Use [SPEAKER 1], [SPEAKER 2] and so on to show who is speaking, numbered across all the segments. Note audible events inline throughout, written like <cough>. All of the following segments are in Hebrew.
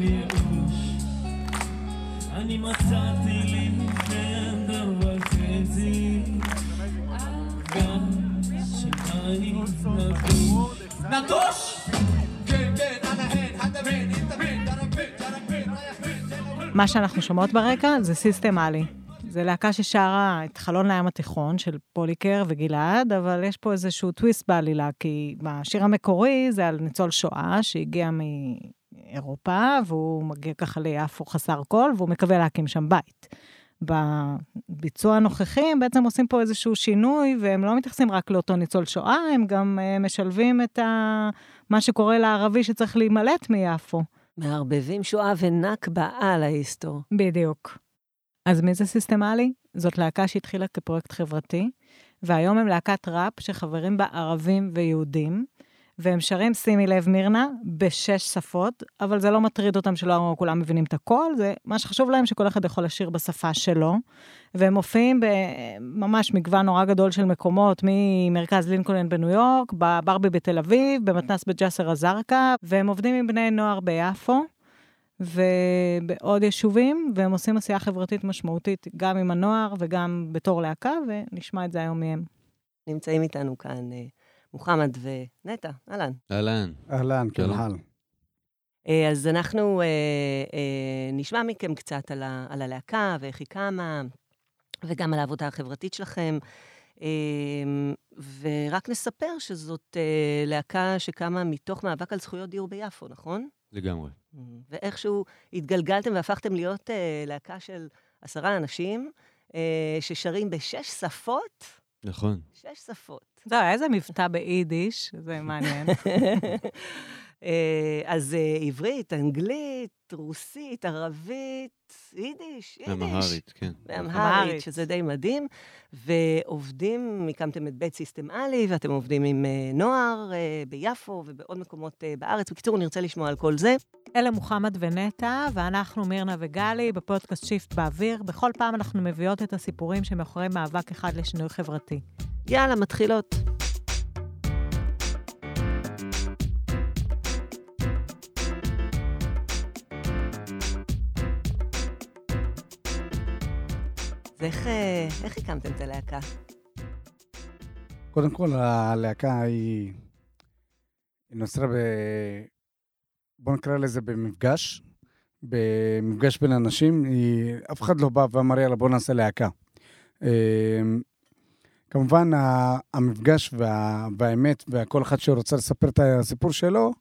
[SPEAKER 1] ייאוש אני מצאתי לי חדר וחצי גם שניים נטוש נטוש!
[SPEAKER 2] מה שאנחנו שומעות ברקע זה סיסטמלי. זה להקה ששרה את חלון לים התיכון של פוליקר וגלעד, אבל יש פה איזשהו טוויסט בעלילה, כי בשיר המקורי זה על ניצול שואה שהגיע מאירופה, והוא מגיע ככה ליפו חסר קול, והוא מקווה להקים שם בית. בביצוע הנוכחי הם בעצם עושים פה איזשהו שינוי, והם לא מתייחסים רק לאותו ניצול שואה, הם גם uh, משלבים את ה... מה שקורה לערבי שצריך להימלט מיפו.
[SPEAKER 3] מערבבים שואה ונכבה על ההיסטור.
[SPEAKER 2] בדיוק. אז מי זה סיסטמלי? זאת להקה שהתחילה כפרויקט חברתי, והיום הם להקת ראפ שחברים בה ערבים ויהודים, והם שרים, שימי לב, מירנה, בשש שפות, אבל זה לא מטריד אותם שלא כולם מבינים את הכל, זה מה שחשוב להם שכל אחד יכול לשיר בשפה שלו, והם מופיעים בממש מגוון נורא גדול של מקומות, ממרכז לינקולן בניו יורק, בברבי בתל אביב, במתנ"ס בג'סר א-זרקא, והם עובדים עם בני נוער ביפו. ובעוד יישובים, והם עושים עשייה חברתית משמעותית גם עם הנוער וגם בתור להקה, ונשמע את זה היום מהם.
[SPEAKER 3] נמצאים איתנו כאן אה, מוחמד ונטע, אהלן.
[SPEAKER 4] אהלן.
[SPEAKER 5] אהלן, כן, הלאה.
[SPEAKER 3] אה, אז אנחנו אה, אה, נשמע מכם קצת על, ה, על הלהקה ואיך היא קמה, וגם על העבודה החברתית שלכם. אה, ורק נספר שזאת אה, להקה שקמה מתוך מאבק על זכויות דיור ביפו, נכון?
[SPEAKER 4] לגמרי.
[SPEAKER 3] Mm-hmm. ואיכשהו התגלגלתם והפכתם להיות אה, להקה של עשרה אנשים, אה, ששרים בשש שפות.
[SPEAKER 4] נכון.
[SPEAKER 3] שש שפות.
[SPEAKER 2] זהו, איזה מבטא ביידיש, זה מעניין. <laughs>
[SPEAKER 3] אה, אז אה, עברית, אנגלית, רוסית, ערבית, יידיש, יידיש.
[SPEAKER 4] אמהרית, כן.
[SPEAKER 3] באמהרית, שזה די מדהים. ועובדים, הקמתם את בית סיסטמלי, ואתם עובדים עם אה, נוער ביפו ובעוד מקומות בארץ. בקיצור, נרצה לשמוע על כל זה.
[SPEAKER 2] אלה מוחמד ונטע, ואנחנו מירנה וגלי בפודקאסט שיפט באוויר. בכל פעם אנחנו מביאות את הסיפורים שמאחורי מאבק אחד לשינוי חברתי.
[SPEAKER 3] יאללה, מתחילות. ואיך אה, איך הקמתם את הלהקה?
[SPEAKER 5] קודם כל, הלהקה היא, היא נוצרה ב... בוא נקרא לזה במפגש, במפגש בין אנשים. היא... אף אחד לא בא ואמר, יאללה, בוא נעשה להקה. אה, כמובן, המפגש וה... והאמת, וכל אחד שרוצה לספר את הסיפור שלו,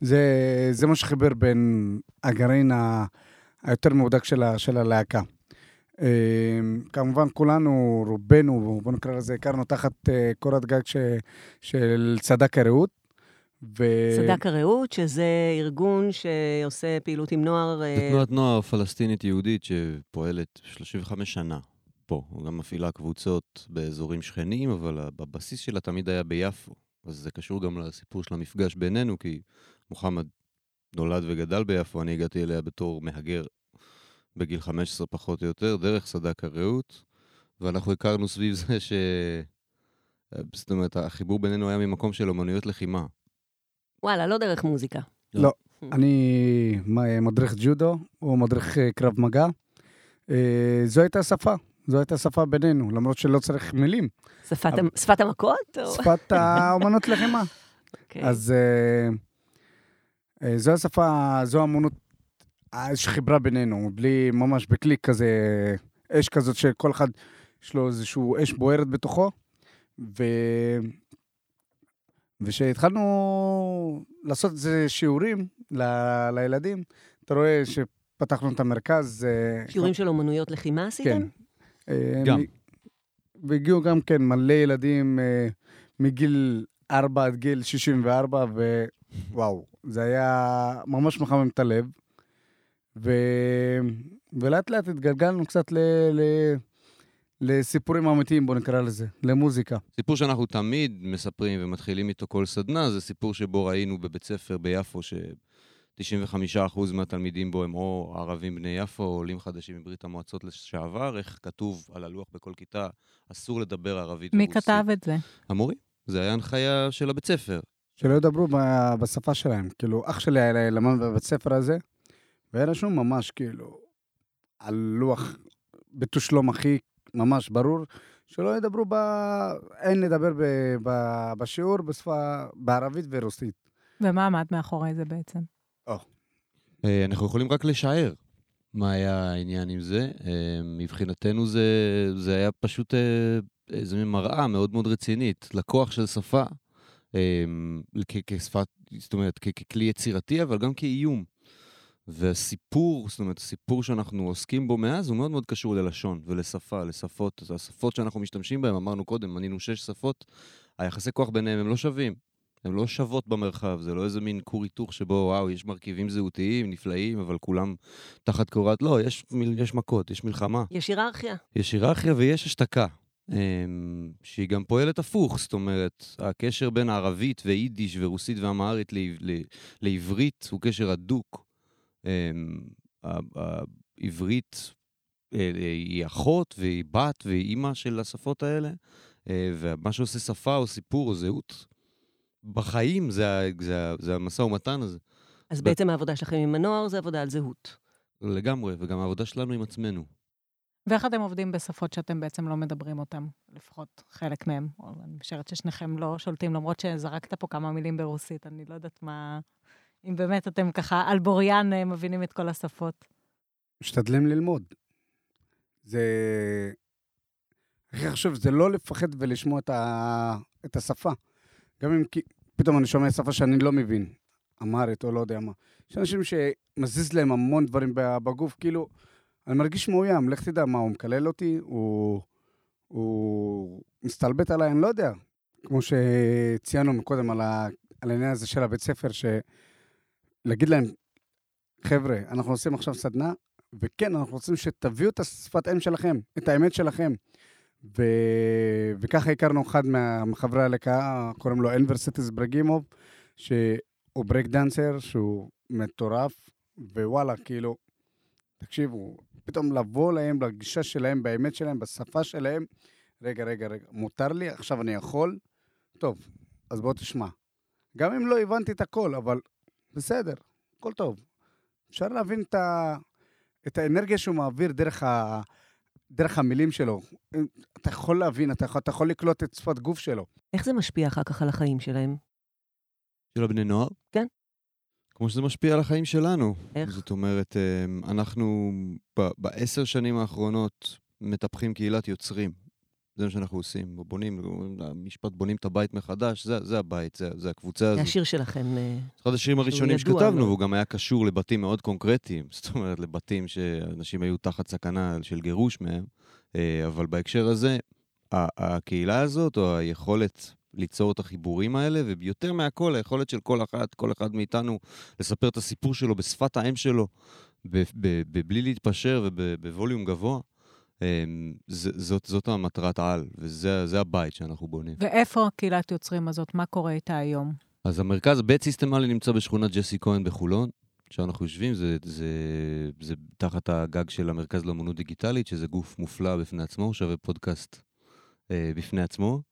[SPEAKER 5] זה, זה מה שחיבר בין הגרעין היותר מהודק של, ה... של הלהקה. אמ, כמובן כולנו, רובנו, בוא נקרא לזה, הכרנו תחת אה, קורת גג של צדק הרעות.
[SPEAKER 3] ו... צדק הרעות, שזה ארגון שעושה פעילות עם נוער...
[SPEAKER 4] אה, זה תנועת נוער פלסטינית יהודית שפועלת 35 שנה פה. הוא גם מפעילה קבוצות באזורים שכנים, אבל בבסיס שלה תמיד היה ביפו. אז זה קשור גם לסיפור של המפגש בינינו, כי מוחמד נולד וגדל ביפו, אני הגעתי אליה בתור מהגר בגיל 15 פחות או יותר, דרך סדק הרעות, ואנחנו הכרנו סביב זה ש... זאת אומרת, החיבור בינינו היה ממקום של אומנויות לחימה.
[SPEAKER 3] וואלה, לא דרך מוזיקה.
[SPEAKER 5] לא, לא. אני מדריך ג'ודו, הוא מדריך אה, קרב מגע. אה, זו הייתה שפה, זו הייתה שפה בינינו, למרות שלא צריך מילים.
[SPEAKER 3] שפת, אבל... שפת המכות?
[SPEAKER 5] שפת האומנות לחימה. Okay. <laughs> אוקיי. אז אה, זו השפה, זו האמנות יש חיברה בינינו, בלי, ממש בקליק כזה, אש כזאת שכל אחד יש לו איזשהו אש בוערת בתוכו. ו... וכשהתחלנו לעשות איזה שיעורים ל... לילדים, אתה רואה שפתחנו את המרכז.
[SPEAKER 3] אה, שיעורים של אומנויות לחימה עשיתם?
[SPEAKER 5] כן.
[SPEAKER 4] אה, גם.
[SPEAKER 5] והגיעו גם כן מלא ילדים אה, מגיל 4 עד גיל 64, ווואו, זה היה ממש מחמם את הלב. ו... ולאט לאט התגלגלנו קצת ל... ל... לסיפורים אמיתיים, בוא נקרא לזה, למוזיקה.
[SPEAKER 4] סיפור שאנחנו תמיד מספרים ומתחילים איתו כל סדנה, זה סיפור שבו ראינו בבית ספר ביפו, ש-95% מהתלמידים בו הם או ערבים בני יפו, או עולים חדשים מברית המועצות לשעבר, איך כתוב על הלוח בכל כיתה, אסור לדבר ערבית
[SPEAKER 2] מי ורוסית. מי כתב את זה?
[SPEAKER 4] המורים. זה היה הנחיה של הבית ספר.
[SPEAKER 5] שלא ידברו בשפה שלהם. כאילו, אח שלי היה למד בבית ספר הזה, והיה רשום ממש כאילו על לוח בתושלום הכי ממש ברור, שלא ידברו ב... אין לדבר ב... ב... בשיעור בשפה, בערבית ורוסית.
[SPEAKER 2] ומה עמד מאחורי זה בעצם?
[SPEAKER 4] אה, אנחנו יכולים רק לשער מה היה העניין עם זה. אה, מבחינתנו זה, זה היה פשוט אה, איזו מראה מאוד מאוד רצינית לכוח של שפה, אה, כ- כשפת, זאת אומרת, כ- ככלי יצירתי, אבל גם כאיום. והסיפור, זאת אומרת, הסיפור שאנחנו עוסקים בו מאז הוא מאוד מאוד קשור ללשון ולשפה, לשפות. השפות שאנחנו משתמשים בהן, אמרנו קודם, מנינו שש שפות, היחסי כוח ביניהם הם לא שווים. הן לא שוות במרחב, זה לא איזה מין כור היתוך שבו, וואו, יש מרכיבים זהותיים, נפלאים, אבל כולם תחת קורת... לא, יש, יש מכות, יש מלחמה.
[SPEAKER 3] יש היררכיה.
[SPEAKER 4] יש היררכיה ויש השתקה, אמ, שהיא גם פועלת הפוך, זאת אומרת, הקשר בין ערבית ויידיש ורוסית ואמהרית לעברית הוא קשר הדוק. אמ, העברית אה, היא אחות והיא בת והיא אימא של השפות האלה, אה, ומה שעושה שפה או סיפור או זהות בחיים זה, זה, זה המשא ומתן הזה,
[SPEAKER 3] אז
[SPEAKER 4] ב-
[SPEAKER 3] בעצם העבודה שלכם עם הנוער זה עבודה על זהות.
[SPEAKER 4] לגמרי, וגם העבודה שלנו עם עצמנו.
[SPEAKER 2] ואיך אתם עובדים בשפות שאתם בעצם לא מדברים אותן? לפחות חלק. או אני משערת ששניכם לא שולטים, למרות שזרקת פה כמה מילים ברוסית, אני לא יודעת מה... אם באמת אתם ככה על בוריין אה, מבינים את כל השפות.
[SPEAKER 5] משתדלים ללמוד. זה... הכי חשוב זה לא לפחד ולשמוע את, ה... את השפה. גם אם. פתאום אני שומע שפה שאני לא מבין, אמרית או לא יודע מה. יש אנשים שמזיז להם המון דברים בגוף, כאילו, אני מרגיש מאוים, לך תדע מה, הוא מקלל אותי? הוא, הוא מסתלבט עליי? אני לא יודע. כמו שציינו מקודם על, ה... על העניין הזה של הבית ספר, שלהגיד להם, חבר'ה, אנחנו עושים עכשיו סדנה, וכן, אנחנו רוצים שתביאו את השפת אם שלכם, את האמת שלכם. ו... וככה הכרנו אחד מחברי הלהקה, קוראים לו אנוור סייטיבראגימוב, שהוא break dancer, שהוא מטורף, ווואלה, כאילו, תקשיבו, פתאום לבוא להם, לגישה שלהם, באמת שלהם, בשפה שלהם, רגע, רגע, רגע, מותר לי, עכשיו אני יכול? טוב, אז בוא תשמע. גם אם לא הבנתי את הכל, אבל בסדר, הכל טוב. אפשר להבין את, ה... את האנרגיה שהוא מעביר דרך, ה... דרך המילים שלו. אתה יכול להבין, אתה יכול, אתה יכול לקלוט את שפת גוף שלו.
[SPEAKER 3] איך זה משפיע אחר כך על החיים שלהם?
[SPEAKER 4] של הבני נוער?
[SPEAKER 3] כן.
[SPEAKER 4] כמו שזה משפיע על החיים שלנו.
[SPEAKER 3] איך?
[SPEAKER 4] זאת אומרת, אמ, אנחנו ב- בעשר שנים האחרונות מטפחים קהילת יוצרים. זה מה שאנחנו עושים. בונים, המשפט בונים את הבית מחדש, זה, זה הבית, זה, זה הקבוצה
[SPEAKER 3] זה
[SPEAKER 4] הזו.
[SPEAKER 3] השיר שלכם. אה,
[SPEAKER 4] אחד השירים הראשונים שכתבנו. והוא גם היה קשור לבתים מאוד קונקרטיים. <laughs> זאת אומרת, לבתים שאנשים היו תחת סכנה של גירוש מהם. אה, אבל בהקשר הזה, הקהילה הזאת, או היכולת ליצור את החיבורים האלה, ויותר מהכל, היכולת של כל אחת, כל אחד מאיתנו, לספר את הסיפור שלו בשפת האם שלו, בלי להתפשר ובווליום גבוה, ז- זאת, זאת המטרת העל, וזה זה הבית שאנחנו בונים.
[SPEAKER 2] ואיפה הקהילת יוצרים הזאת? מה קורה איתה היום?
[SPEAKER 4] אז המרכז, בית סיסטמלי נמצא בשכונת ג'סי כהן בחולון. שאנחנו יושבים, זה, זה, זה תחת הגג של המרכז לאמנות דיגיטלית, שזה גוף מופלא בפני עצמו, שווה פודקאסט אה, בפני עצמו.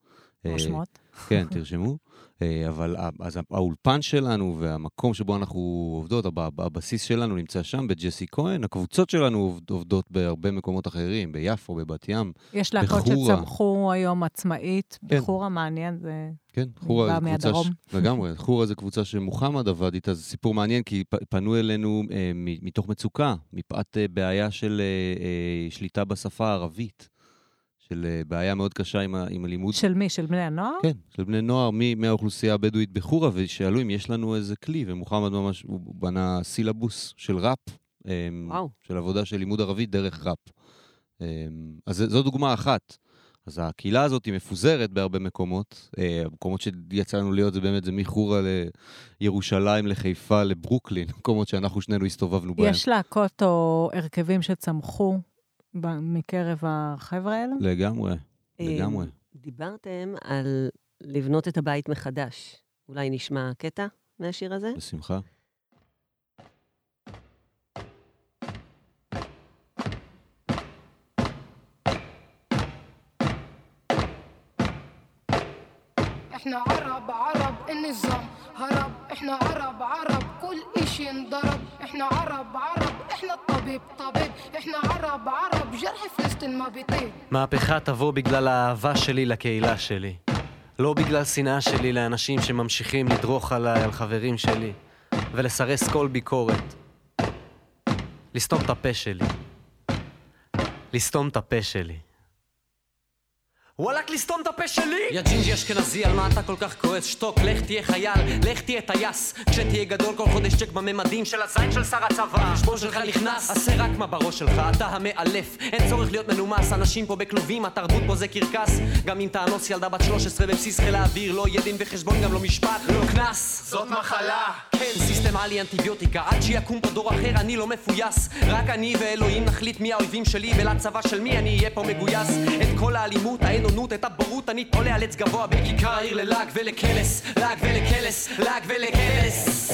[SPEAKER 4] אה,
[SPEAKER 2] רושמות?
[SPEAKER 4] כן, תרשמו. אה, אבל אז האולפן שלנו והמקום שבו אנחנו עובדות, הב- הבסיס שלנו נמצא שם, בג'סי כהן. הקבוצות שלנו עובד- עובדות בהרבה מקומות אחרים, ביפו, בבת ים.
[SPEAKER 2] יש להקות. שצמחו היום עצמאית.
[SPEAKER 4] כן.
[SPEAKER 2] בחורה מעניין, זה...
[SPEAKER 4] כן, חורה
[SPEAKER 2] בא. מהדרום.
[SPEAKER 4] ש... לגמרי, חורה זה קבוצה שמוחמד עבד איתה, זה סיפור מעניין, כי פנו אלינו אה, מתוך מצוקה, מפאת אה, בעיה של אה, אה, שליטה בשפה הערבית, של אה, בעיה מאוד קשה עם, ה- עם הלימוד.
[SPEAKER 2] של מי? של בני הנוער?
[SPEAKER 4] כן, של בני נוער מ- מהאוכלוסייה הבדואית בחורה, ושאלו אם יש לנו איזה כלי, ומוחמד ממש, הוא בנה סילבוס של ראפ, אה,
[SPEAKER 3] וואו.
[SPEAKER 4] של עבודה של לימוד ערבית דרך ראפ. אה, אז זו דוגמה אחת. אז הקהילה הזאת היא מפוזרת בהרבה מקומות. אה, המקומות שיצא לנו להיות זה באמת, זה מחורה לירושלים, לחיפה, לברוקלין, <laughs> מקומות שאנחנו שנינו הסתובבנו בהם.
[SPEAKER 2] יש להקות או הרכבים שצמחו מקרב החבר'ה האלה?
[SPEAKER 4] לגמרי,
[SPEAKER 3] אה,
[SPEAKER 4] לגמרי.
[SPEAKER 3] דיברתם על לבנות את הבית מחדש. אולי נשמע קטע מהשיר הזה?
[SPEAKER 4] בשמחה.
[SPEAKER 6] احنا عرب عرب النظام هرب احنا عرب عرب كل اشي انضرب احنا عرب عرب احنا الطبيب طبيب احنا عرب عرب جرح فلسطين ما بيطيب
[SPEAKER 7] מהפכה תבוא בגלל האהבה שלי לקהילה שלי. לא בגלל שנאה שלי לאנשים שממשיכים לדרוך עליי, על חברים שלי, ולסרס כל ביקורת. לסתום את הפה שלי. לסתום את הפה שלי. ولك לסתום את הפה שלי! יא ג'ינג'י אשכנזי, על מה אתה כל כך כועס? שתוק, לך תהיה חייל, לך תהיה טייס. כשתהיה גדול כל חודש צ'ק בממדים של הזין של שר הצבא. החשבון שלך נכנס, עשה רק מה בראש שלך, אתה המאלף. אין צורך להיות מנומס, אנשים פה בכלובים, התרבות פה זה קרקס. גם אם תאנוס ילדה בת 13 בבסיס חיל האוויר, לא יהיה דין וחשבון, גם לא משפט, לא קנס. זאת מחלה. כן, סיסטם עלי אנטיביוטיקה, עד שיקום פה דור אחר אני לא מפויס. רק אני ואלוהים נחליט מי האויבים שלי, ולצבא של מי אני אהיה פה מגויס. את כל האלימות, האין-אונות, את הבורות, אני תולה על עץ גבוה בכיכר העיר ללעג ולקלס, לעג ולקלס, לעג ולקלס.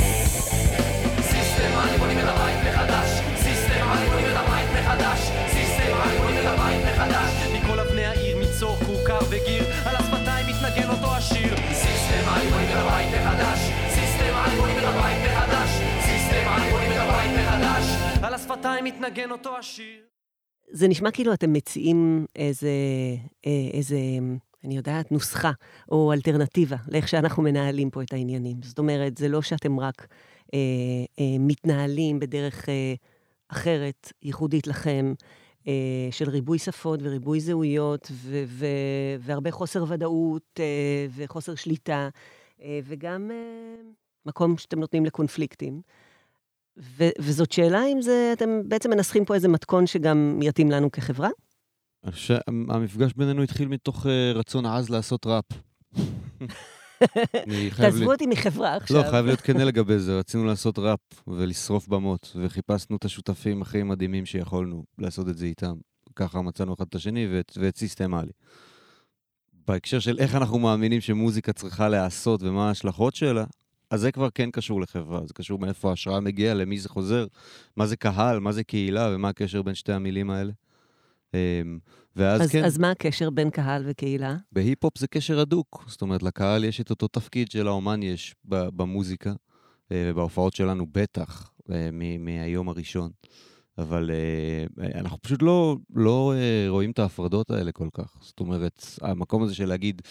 [SPEAKER 7] סיסטם עלי בונים את הבית מחדש, סיסטם עלי בונים את הבית מחדש, סיסטם עלי בונים את הבית מחדש. מכל אבני העיר, מצור, כורכר וגיר, על השפתיים מתנגן אותו השיר. סיסטם עלי בונים את הבית מחדש, סיסטם עלי בונים את הבית מחדש, סיסטם עלי בונים את הבית מחדש, על השפתיים מתנגן אותו השיר.
[SPEAKER 3] זה נשמע כאילו אתם מציעים איזה, אה, איזה, אני יודעת, נוסחה או אלטרנטיבה לאיך שאנחנו מנהלים פה את העניינים. זאת אומרת, זה לא שאתם רק אה, אה, מתנהלים בדרך אה, אחרת, ייחודית לכם, אה, של ריבוי שפות וריבוי זהויות, ו- ו- והרבה חוסר ודאות אה, וחוסר שליטה, אה, וגם אה, מקום שאתם נותנים לקונפליקטים. ו- וזאת שאלה אם זה, אתם בעצם מנסחים פה איזה מתכון שגם יתאים לנו כחברה?
[SPEAKER 4] אני חושב שהמפגש בינינו התחיל מתוך אה, רצון עז לעשות ראפ.
[SPEAKER 3] תעזבו
[SPEAKER 4] ל-
[SPEAKER 3] אותי מחברה עכשיו.
[SPEAKER 4] לא, חייב להיות כנה <laughs> לגבי זה. רצינו לעשות ראפ ולשרוף במות, וחיפשנו את השותפים הכי מדהימים שיכולנו לעשות את זה איתם. ככה מצאנו אחד את השני ואת, סיסטם עלי. בהקשר של איך אנחנו מאמינים שמוזיקה צריכה להיעשות ומה ההשלכות שלה, אז זה כבר כן קשור לחברה, זה קשור מאיפה ההשראה מגיעה, למי זה חוזר, מה זה קהל, מה זה קהילה ומה הקשר בין שתי המילים האלה. אמ, ואז
[SPEAKER 3] אז,
[SPEAKER 4] כן,
[SPEAKER 3] אז מה הקשר בין קהל וקהילה?
[SPEAKER 4] בהיפ-הופ זה קשר הדוק. זאת אומרת, לקהל יש את אותו תפקיד שלאומן יש ב- במוזיקה, אה, ובהופעות שלנו בטח, אה, מהיום הראשון. אבל אה, אנחנו פשוט לא, לא אה, רואים את ההפרדות האלה כל כך. זאת אומרת, המקום הזה של להגיד,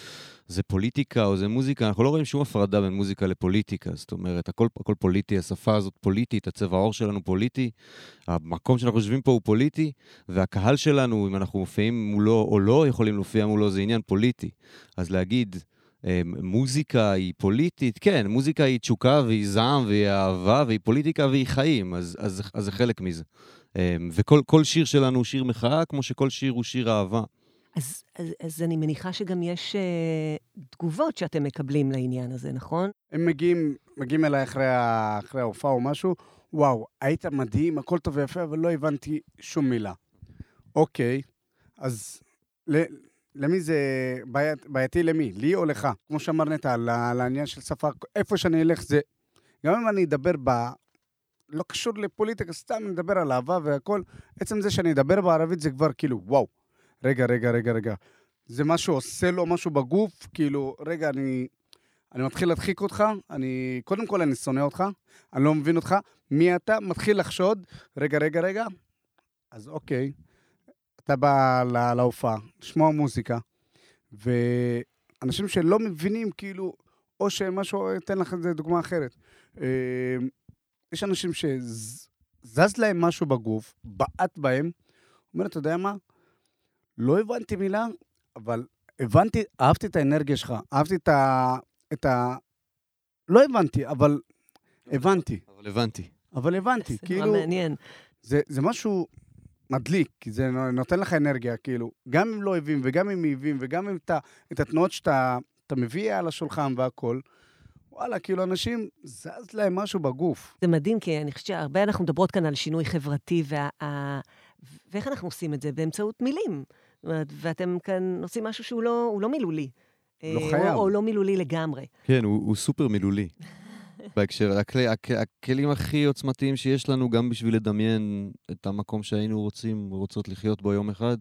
[SPEAKER 4] זה פוליטיקה או זה מוזיקה, אנחנו לא רואים שום הפרדה בין מוזיקה לפוליטיקה. זאת אומרת, הכל, הכל פוליטי, השפה הזאת פוליטית, הצבע העור שלנו פוליטי, המקום שאנחנו יושבים פה הוא פוליטי, והקהל שלנו, אם אנחנו מופיעים מולו או לא יכולים להופיע מולו, זה עניין פוליטי. אז להגיד, אה, מוזיקה היא פוליטית, כן, מוזיקה היא תשוקה והיא זעם והיא אהבה והיא פוליטיקה והיא חיים, אז, זה חלק מזה. אה, וכל כל שיר שלנו הוא שיר מחאה, כמו שכל שיר הוא שיר אהבה.
[SPEAKER 3] אז, אז, אז אני מניחה שגם יש אה, תגובות שאתם מקבלים לעניין הזה, נכון?
[SPEAKER 5] הם מגיעים, מגיעים אליי אחרי, ה- אחרי ההופעה או משהו, וואו, היית מדהים, הכל טוב ויפה, אבל לא הבנתי שום מילה. אוקיי, אז ל, למי זה בעיית, בעייתי למי? לי או לך? כמו שאמר נטע, העניין של שפה, איפה שאני אלך זה... גם אם אני אדבר. לא קשור לפוליטיקה, סתם נדבר על אהבה והכל, עצם זה שאני אדבר בערבית זה כבר כאילו, וואו, רגע, רגע, רגע, רגע. זה משהו עושה לו משהו בגוף, כאילו, רגע, אני... אני מתחיל להדחיק אותך, אני... קודם כל אני שונא אותך, אני לא מבין אותך, מי אתה? מתחיל לחשוד, רגע, רגע, רגע, אז אוקיי, אתה בא לה- להופעה, לשמוע מוזיקה, ואנשים שלא מבינים, כאילו, או שמשהו, אתן לך איזה דוגמה אחרת. יש אנשים שזז להם משהו בגוף, בעט בהם, אומר, אתה יודע מה? לא הבנתי מילה, אבל הבנתי, אהבתי את האנרגיה שלך, אהבתי את ה... את ה... לא הבנתי, אבל הבנתי.
[SPEAKER 4] אבל הבנתי.
[SPEAKER 5] אבל הבנתי,
[SPEAKER 3] זה
[SPEAKER 5] כאילו,
[SPEAKER 3] נורא מעניין.
[SPEAKER 5] זה, זה משהו מדליק, כי זה נותן לך אנרגיה, כאילו, גם אם לא אוהבים וגם אם אוהבים וגם אם את, ה- את התנועות שאתה אתה מביא על השולחן והכל, וואלה, כאילו, אנשים, זז להם משהו בגוף.
[SPEAKER 3] זה מדהים, כי אני חושבת שהרבה אנחנו מדברות כאן על שינוי חברתי, וה... ואיך אנחנו עושים את זה? באמצעות מילים. זאת אומרת, ואתם כאן עושים משהו שהוא לא, הוא לא מילולי.
[SPEAKER 5] לא
[SPEAKER 3] אה,
[SPEAKER 5] חייב.
[SPEAKER 3] או, או לא מילולי לגמרי.
[SPEAKER 4] כן, הוא, הוא סופר מילולי. <laughs> בהקשר, הכלי, הכ, הכלים הכי עוצמתיים שיש לנו, גם בשביל לדמיין את המקום שהיינו רוצים, רוצות לחיות בו יום אחד,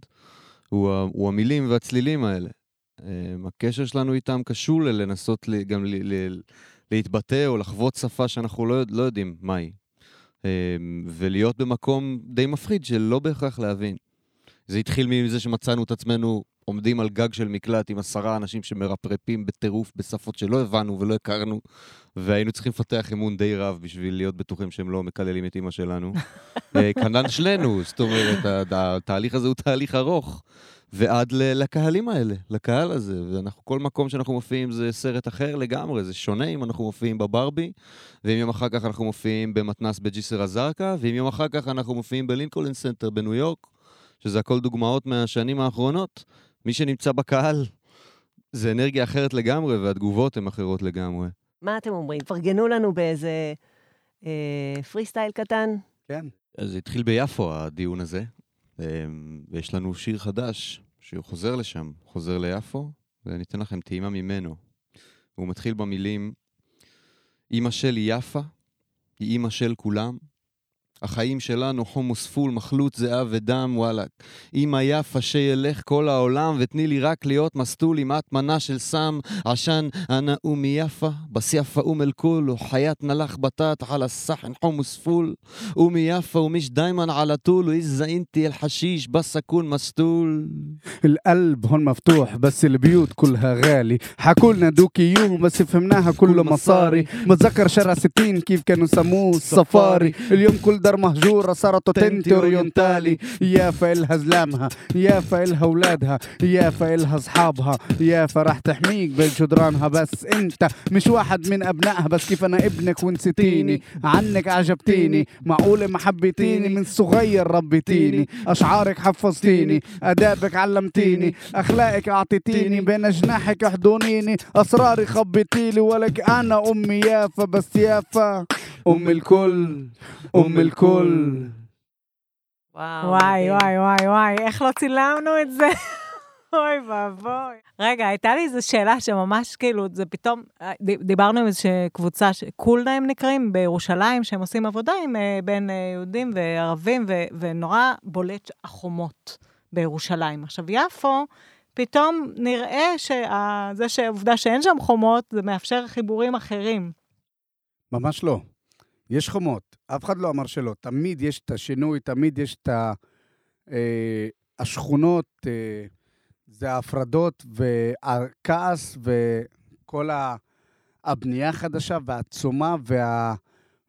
[SPEAKER 4] הוא, הוא המילים והצלילים האלה. אמ, הקשר שלנו איתם קשור ללנסות גם להתבטא או לחוות שפה שאנחנו לא, לא יודעים מהי. אמ, ולהיות במקום די מפחיד של לא בהכרח להבין. זה התחיל מזה שמצאנו את עצמנו עומדים על גג של מקלט עם עשרה אנשים שמרפרפים בטירוף בשפות שלא הבנו ולא הכרנו, והיינו צריכים לפתח אמון די רב בשביל להיות בטוחים שהם לא מקללים את אימא שלנו. <laughs> אה, כנ"ל שלנו, זאת אומרת, התהליך הזה הוא תהליך ארוך. ועד ל- לקהלים האלה, לקהל הזה, ואנחנו, כל מקום שאנחנו מופיעים זה סרט אחר לגמרי, זה שונה אם אנחנו מופיעים בברבי, ואם יום אחר כך אנחנו מופיעים במתנ"ס בג'יסר א-זרקא, ואם יום אחר כך אנחנו מופיעים בלינקולן סנטר בניו יורק, שזה הכל דוגמאות מהשנים האחרונות. מי שנמצא בקהל, זה אנרגיה אחרת לגמרי, והתגובות הן אחרות לגמרי.
[SPEAKER 3] מה אתם אומרים? תפרגנו לנו באיזה אה, פרי סטייל קטן.
[SPEAKER 5] כן.
[SPEAKER 4] אז זה התחיל ביפו, הדיון הזה, ויש לנו שיר חדש, שהוא חוזר לשם, חוזר ליפו, ואני אתן לכם טעימה ממנו. הוא מתחיל במילים, אמא שלי יפה, היא אמא של כולם. החיים שלנו חומוס פול, מחלוט זהב ודם, וואלכ. אמא יפה שילך כל העולם, ותני לי רק להיות מסטול עם מטמנה של סם, עשן אנא אומי יפה, בס יפה אום אל כול, וחיית נלח בטט, על הסחן חומוס פול. أمي يافا ومش دايما على طول وإذا أنت الحشيش بس أكون مسطول
[SPEAKER 5] القلب هون مفتوح بس البيوت كلها غالي حكولنا دوكي يوم بس فهمناها كله مصاري بتذكر شارع 60 كيف كانوا سموه الصفاري اليوم كل دار مهجورة صارت تنتي اورينتالي يافا إلها زلامها يافا إلها أولادها يافا إلها أصحابها يافا راح تحميك بين جدرانها بس أنت مش واحد من أبنائها بس كيف أنا ابنك ونسيتيني؟ عنك عجبتيني معقولة ما حبيتيني من صغير ربيتيني. أشعارك حفظتيني أدابك علمتيني أخلاقك أعطيتيني. بين جناحك أحضنيني أسراري خبيتيلي ولك أنا أمي يافا بس يافا. אום אל-קול, אום
[SPEAKER 3] אל-קול.
[SPEAKER 2] וואי, וואי, וואי, וואי, איך לא צילמנו את זה? <laughs> אוי ואבוי. רגע, הייתה לי איזו שאלה שממש כאילו, זה פתאום, אה, דיברנו עם איזושהי קבוצה, כולנה הם נקראים, בירושלים, שהם עושים עבודה עם אה, בין אה, יהודים וערבים, ו, ונורא בולט החומות בירושלים. עכשיו, יפו, פתאום נראה שזה שהעובדה שאין שם חומות, זה מאפשר חיבורים אחרים.
[SPEAKER 5] ממש לא. יש חומות, אף אחד לא אמר שלא. תמיד יש את השינוי, תמיד יש את ה... אה, השכונות, אה, זה ההפרדות והכעס וכל ה... הבנייה החדשה והעצומה וה...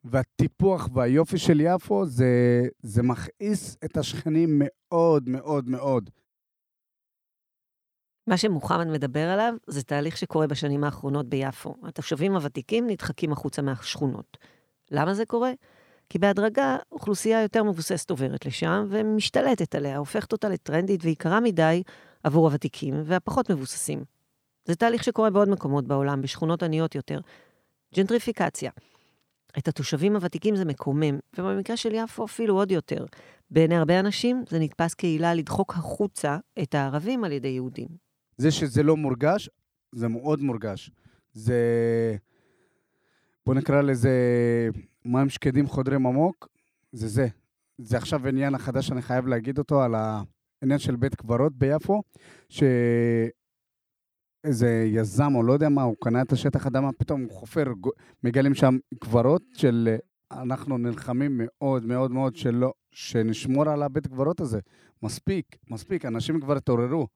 [SPEAKER 5] והטיפוח והיופי של יפו, זה, זה מכעיס את השכנים מאוד מאוד מאוד.
[SPEAKER 3] מה שמוחמד מדבר עליו זה תהליך שקורה בשנים האחרונות ביפו. התושבים הוותיקים נדחקים החוצה מהשכונות. למה זה קורה? כי בהדרגה אוכלוסייה יותר מבוססת עוברת לשם ומשתלטת עליה, הופכת אותה לטרנדית ויקרה מדי עבור הוותיקים והפחות מבוססים. זה תהליך שקורה בעוד מקומות בעולם, בשכונות עניות יותר. ג'נטריפיקציה. את התושבים הוותיקים זה מקומם, ובמקרה של יפו אפילו עוד יותר. בעיני הרבה אנשים זה נתפס כעילה לדחוק החוצה את הערבים על ידי יהודים.
[SPEAKER 5] זה שזה לא מורגש, זה מאוד מורגש. זה... בוא נקרא לזה מים שקדים חודרים עמוק, זה זה. זה עכשיו עניין החדש שאני חייב להגיד אותו על העניין של בית קברות ביפו, שאיזה יזם או לא יודע מה, הוא קנה את השטח אדמה, פתאום הוא חופר, מגלים שם קברות של... אנחנו נלחמים מאוד מאוד מאוד שלא, שנשמור על הבית קברות הזה. מספיק, מספיק, אנשים כבר התעוררו.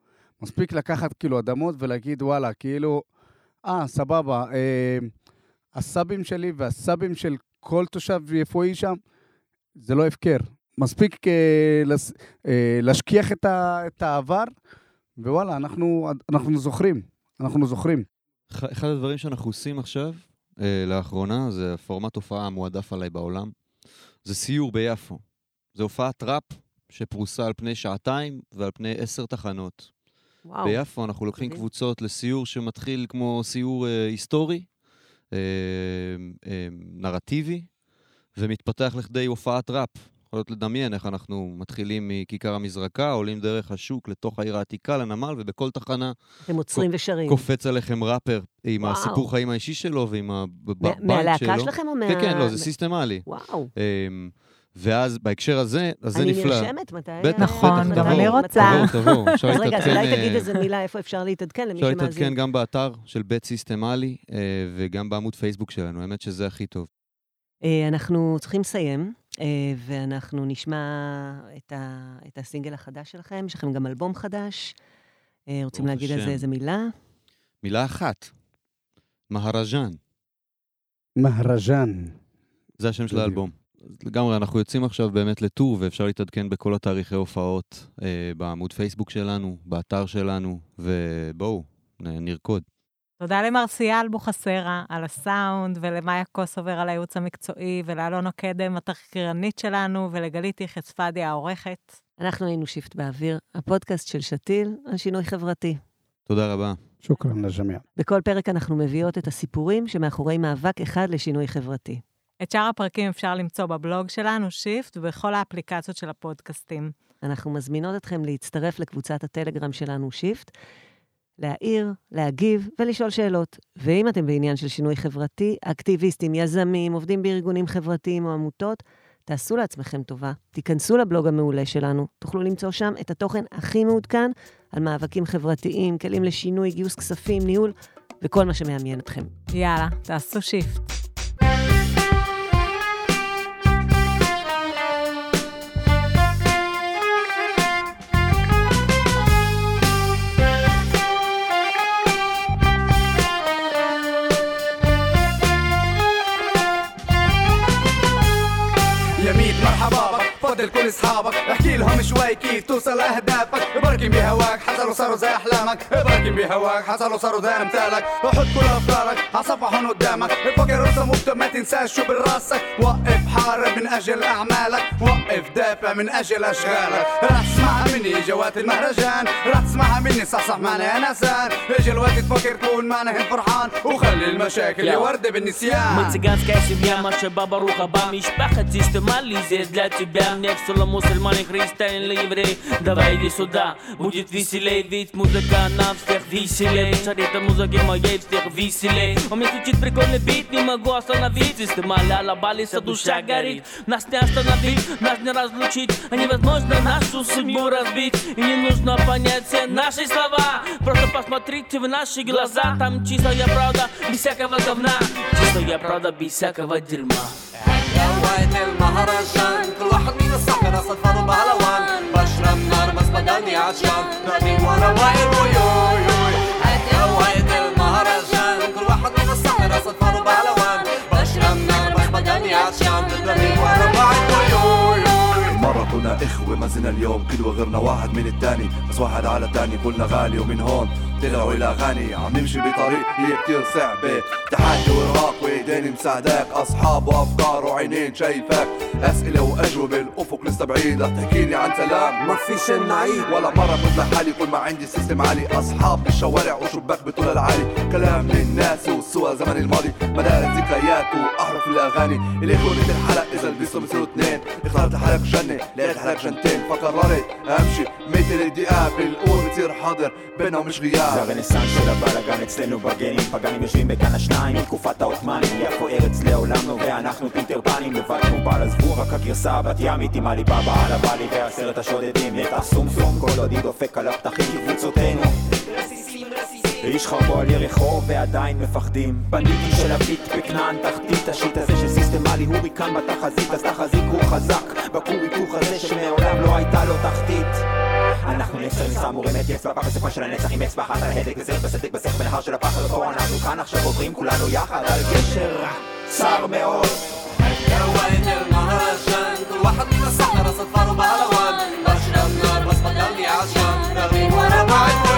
[SPEAKER 5] מספיק לקחת כאילו אדמות ולהגיד וואלה, כאילו, אה, סבבה, אה, הסבים שלי והסבים של כל תושב יפואי שם, זה לא הפקר. מספיק אה, לס, אה, להשכיח את, ה, את העבר, ווואלה, אנחנו, אנחנו זוכרים, אנחנו זוכרים.
[SPEAKER 4] אחד הדברים שאנחנו עושים עכשיו, אה, לאחרונה, זה הפורמט הופעה המועדף עליי בעולם, זה סיור ביפו. זה הופעת ראפ שפרוסה על פני שעתיים ועל פני עשר תחנות.
[SPEAKER 3] וואו.
[SPEAKER 4] ביפו אנחנו לוקחים. קבוצות לסיור שמתחיל כמו סיור אה, היסטורי, נרטיבי, ומתפתח לכדי הופעת ראפ. יכולות לדמיין איך אנחנו מתחילים מכיכר המזרקה, עולים דרך השוק לתוך העיר העתיקה, לנמל, ובכל תחנה
[SPEAKER 3] אתם עוצרים ושרים.
[SPEAKER 4] קופץ עליכם ראפר עם
[SPEAKER 3] וואו.
[SPEAKER 4] הסיפור חיים האישי שלו ועם הבית שלו.
[SPEAKER 3] מהלהקה שלכם או מה...
[SPEAKER 4] כן, כן, לא, זה סיסטמלי.
[SPEAKER 3] וואו.
[SPEAKER 4] ואז בהקשר הזה, אז זה
[SPEAKER 3] אני
[SPEAKER 4] נפלא.
[SPEAKER 3] נרשמת? מתי?
[SPEAKER 4] בטח,
[SPEAKER 2] נכון,
[SPEAKER 4] בטח,
[SPEAKER 2] גם
[SPEAKER 4] תבואו,
[SPEAKER 2] אני רוצה.
[SPEAKER 4] תבואו, תבואו, אפשר
[SPEAKER 3] אז רגע, אז
[SPEAKER 4] להתעדכן,
[SPEAKER 3] אולי תגיד
[SPEAKER 4] אה,
[SPEAKER 3] איזה מילה, איפה אפשר להתעדכן למי
[SPEAKER 4] אפשר
[SPEAKER 3] שמאזין.
[SPEAKER 4] להתעדכן גם באתר של בית סיסטמלי, אה, וגם בעמוד פייסבוק שלנו, האמת שזה הכי טוב.
[SPEAKER 3] אה, אנחנו צריכים לסיים, ואנחנו נשמע את, ה, את הסינגל החדש שלכם. יש לכם גם אלבום חדש. רוצים להגיד על זה. איזה מילה?
[SPEAKER 4] מילה אחת, מהרז'אן,
[SPEAKER 8] מהרז'אן.
[SPEAKER 4] זה השם של. האלבום. לגמרי, אנחנו יוצאים עכשיו באמת לטור, ואפשר להתעדכן בכל התאריכי הופעות, אה, בעמוד פייסבוק שלנו, באתר שלנו, ובואו, נרקוד.
[SPEAKER 2] תודה למרסיאל בוחסרה על הסאונד, ולמאיה קוסובר על הייעוץ המקצועי, ולאלונה קדם, התחקירנית שלנו, ולגלית יחס פאדי העורכת.
[SPEAKER 3] אנחנו היינו שיפט באוויר, הפודקאסט של שתיל על שינוי חברתי.
[SPEAKER 4] תודה רבה.
[SPEAKER 8] شكرا للجميع.
[SPEAKER 3] בכל פרק אנחנו מביאות את הסיפורים שמאחורי מאבק אחד לשינוי חברתי.
[SPEAKER 2] את שאר הפרקים אפשר למצוא בבלוג שלנו, שיפט, ובכל האפליקציות של הפודקאסטים.
[SPEAKER 3] אנחנו מזמינות אתכם להצטרף לקבוצת הטלגרם שלנו, שיפט, להעיר, להגיב ולשאול שאלות. ואם אתם בעניין של שינוי חברתי, אקטיביסטים, יזמים, עובדים בארגונים חברתיים או עמותות, תעשו לעצמכם טובה, תיכנסו לבלוג המעולה שלנו, תוכלו למצוא שם את התוכן הכי מעודכן על מאבקים חברתיים, כלים לשינוי, גיוס כספים, ניהול וכל מה שמעניין אתכם.
[SPEAKER 2] יאללה, תעשו שיפט.
[SPEAKER 5] فضل كل اصحابك. احكي لهم شوي كيف توصل لاهدافك بركن بهواك حصلوا صاروا زي احلامك. بركن بهواك حصلوا صاروا زي امثالك. وحط كل افكارك عصفحن قدامك. الفقر رسم ما تنساش شو براسك وقف حارب اجل اعمالك وقف دافع من اجل اشغالك راح تسمعها مني جوات المهرجان راح تسمعها مني صحصح معنا يا نسان اجى الوقت تفكر تكون معنا هن فرحان وخلي المشاكل
[SPEAKER 1] يلا.
[SPEAKER 5] يوردة بالنسيان
[SPEAKER 1] Мы цыганская семья, Маша Баба Руха Бам Ишпаха Тистемали здесь для тебя Мне все равно мусульмане, христиане или еврей Давай иди сюда, будет веселей Ведь музыка нам всех веселей Шарит музыки моей всех веселей Он мне звучит прикольный бит, не могу остановить Системали алабалиса, душа горит Нас не остановить, нас не разлучить А невозможно нашу судьбу разбить И не нужно понять все наши слова Просто посмотрите в наши глаза Там чистая правда, без всякого говна Чистая правда, без всякого дерьма
[SPEAKER 9] وقت المهرجان كل واحد من الصحراء صفر بهلوان بشرب نار بس بدني عطشان راني ورا واير ويوي
[SPEAKER 10] كنا إخوة ما زلنا اليوم كل وغيرنا واحد من التاني بس واحد على التاني كلنا غالي ومن هون. طلعوا إلى أغاني عم نمشي بطريق هي كتير صعبة. تحدي وإرهاق وإيدين مساعداك أصحاب وأفكار وعينين شايفاك. أسئلة وأجوبة الأفق لسه بعيد. رح تحكيلي عن سلام. ما فيش نعيد. ولا مرة كنت لحالي كل ما عندي سيستم عالي. أصحاب بالشوارع وشباك بطول العالي. كلام للناس والسوى زمن الماضي. مدار ذكريات وأحرف الأغاني. الإخوة مثل الحلق إذا لبسوا بصيروا اثنين. اخترت حالك جنة. لقيت حالك جنتين فقررت أمشي مثل الدقاب الأول بتصير حاضر بينهم مش
[SPEAKER 11] זה
[SPEAKER 10] غياب
[SPEAKER 11] הרנסאנס של הבלאגן אצלנו בגנים פגנים יושבים בכאן השניים מתקופת העות'מאנים יפו ארץ לעולם נובע אנחנו פיטר פנים לבד כמו בעל עזבו רק הגרסה הבת ימית עם עלי בבא על הבלי ועשרת השודדים נטע סום סום כל עוד היא דופק על הפתחים כקבוצותינו איש חרבו על ירחו ועדיין מפחדים בנדיטים של הביט בכנען תחתית השיט הזה של סיסטמלי הוריקן בתחזית אז תחזיקו חזק בכור היתוך הזה שמעולם לא הייתה לו תחתית אנחנו נצר נשרה מורמת אצבע בפסקה של הנצח עם אצבע אחת על ההדק וזר בסדק בסך בנהר של הפחד פה אנחנו כאן עכשיו עוברים כולנו יחד על גשר צר מאוד
[SPEAKER 9] وقت المهرجان كل واحد من الصحراء صفر بهلوان بشرب نار بس بدني عطشان رغي ورا بعد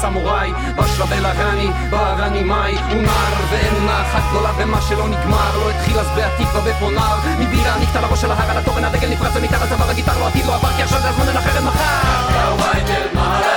[SPEAKER 12] סמוראי בשלב אל הרני, בער מאי הוא נער ואין עונה אחת גדולה במה שלא נגמר לא התחיל אז בהתקווה בפונר מבירה נקטע לראש של ההר על התורן הדגל נפרץ ומתחת הצבא בגיטר לא עתיד לא עבר כי עכשיו זה הזמן אל אחרת מחר